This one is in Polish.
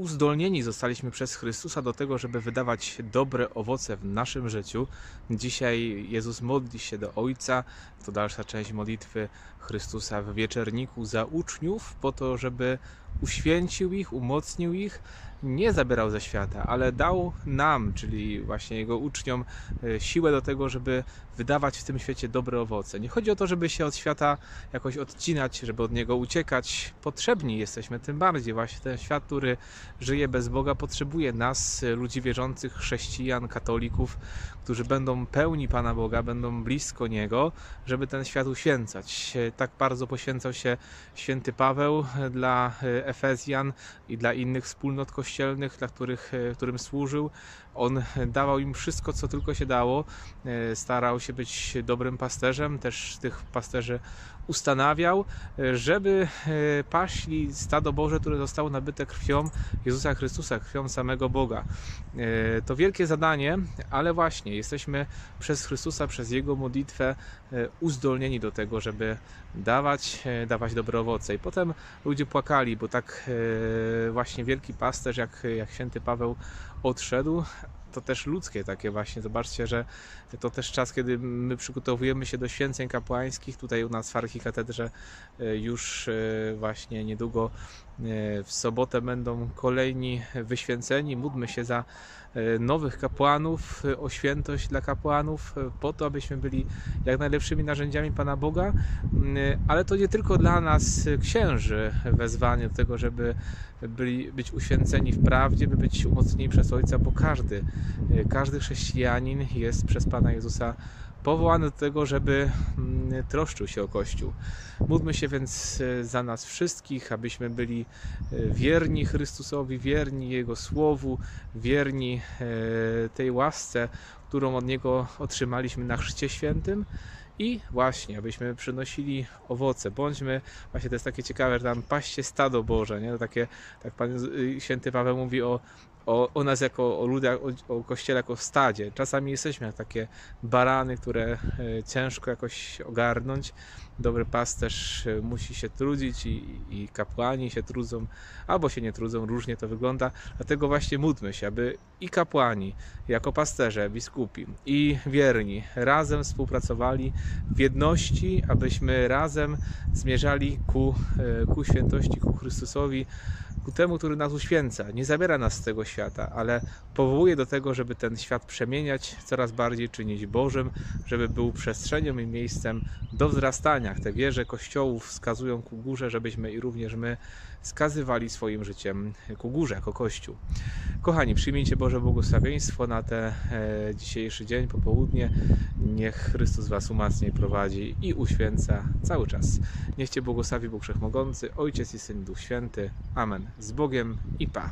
uzdolnieni zostaliśmy przez Chrystusa do tego, żeby wydawać dobre owoce w naszym życiu. Dzisiaj Jezus modli się do Ojca, to dalsza część modlitwy Chrystusa w wieczerniku za uczniów, po to, żeby uświęcił ich, umocnił ich, nie zabierał ze świata, ale dał nam, czyli właśnie jego uczniom, e, siłę do tego, żeby wydawać w tym świecie dobre owoce. Nie chodzi o to, żeby się od świata jakoś odcinać, żeby od niego uciekać. Potrzebni jesteśmy tym bardziej. Właśnie ten świat, który żyje bez Boga, potrzebuje nas, ludzi wierzących, chrześcijan, katolików, którzy będą pełni Pana Boga, będą blisko Niego, żeby ten świat uświęcać. Tak bardzo poświęcał się święty Paweł dla Efezjan i dla innych wspólnot kościelnych, dla których, którym służył. On dawał im wszystko, co tylko się dało. Starał się być dobrym pasterzem, też tych pasterzy ustanawiał, żeby paśli stado Boże, które zostało nabyte krwią Jezusa Chrystusa, krwią samego Boga. To wielkie zadanie, ale właśnie jesteśmy przez Chrystusa, przez Jego modlitwę uzdolnieni do tego, żeby dawać, dawać dobre owoce. I potem ludzie płakali, bo tak właśnie wielki pasterz, jak, jak święty Paweł odszedł, to też ludzkie takie właśnie. Zobaczcie, że to też czas, kiedy my przygotowujemy się do święceń kapłańskich. Tutaj u nas w archikatedrze już właśnie niedługo w sobotę będą kolejni wyświęceni. Módlmy się za nowych kapłanów, o świętość dla kapłanów, po to, abyśmy byli jak najlepszymi narzędziami Pana Boga. Ale to nie tylko dla nas, księży, wezwanie do tego, żeby byli, być uświęceni w prawdzie, by być umocnieni przez Ojca, bo każdy, każdy chrześcijanin jest przez Pana Jezusa powołany do tego, żeby troszczył się o Kościół. Módlmy się więc za nas wszystkich, abyśmy byli wierni Chrystusowi, wierni Jego Słowu, wierni tej łasce, którą od Niego otrzymaliśmy na Chrzcie Świętym i właśnie, abyśmy przynosili owoce. Bądźmy, właśnie to jest takie ciekawe, że tam paście stado Boże, nie? To takie, tak Pan Święty Paweł mówi o, o, o nas jako o ludach, o, o Kościele jako stadzie. Czasami jesteśmy jak takie barany, które ciężko jakoś ogarnąć. Dobry pasterz musi się trudzić i, i kapłani się trudzą, albo się nie trudzą, różnie to wygląda. Dlatego właśnie módlmy się, aby i kapłani, jako pasterze, biskupi, i wierni razem współpracowali w jedności, abyśmy razem zmierzali ku, ku świętości, ku Chrystusowi, ku temu, który nas uświęca. Nie zabiera nas z tego świata, ale powołuje do tego, żeby ten świat przemieniać, coraz bardziej czynić Bożym, żeby był przestrzenią i miejscem do wzrastania. Te wieże kościołów wskazują ku górze, żebyśmy i również my skazywali swoim życiem ku górze jako Kościół. Kochani, przyjmijcie Boże błogosławieństwo na ten e, dzisiejszy dzień, popołudnie. Niech Chrystus Was umacnia i prowadzi i uświęca cały czas. Niech Cię błogosławi Bóg Wszechmogący, Ojciec i Syn, Duch Święty. Amen. Z Bogiem i Pa.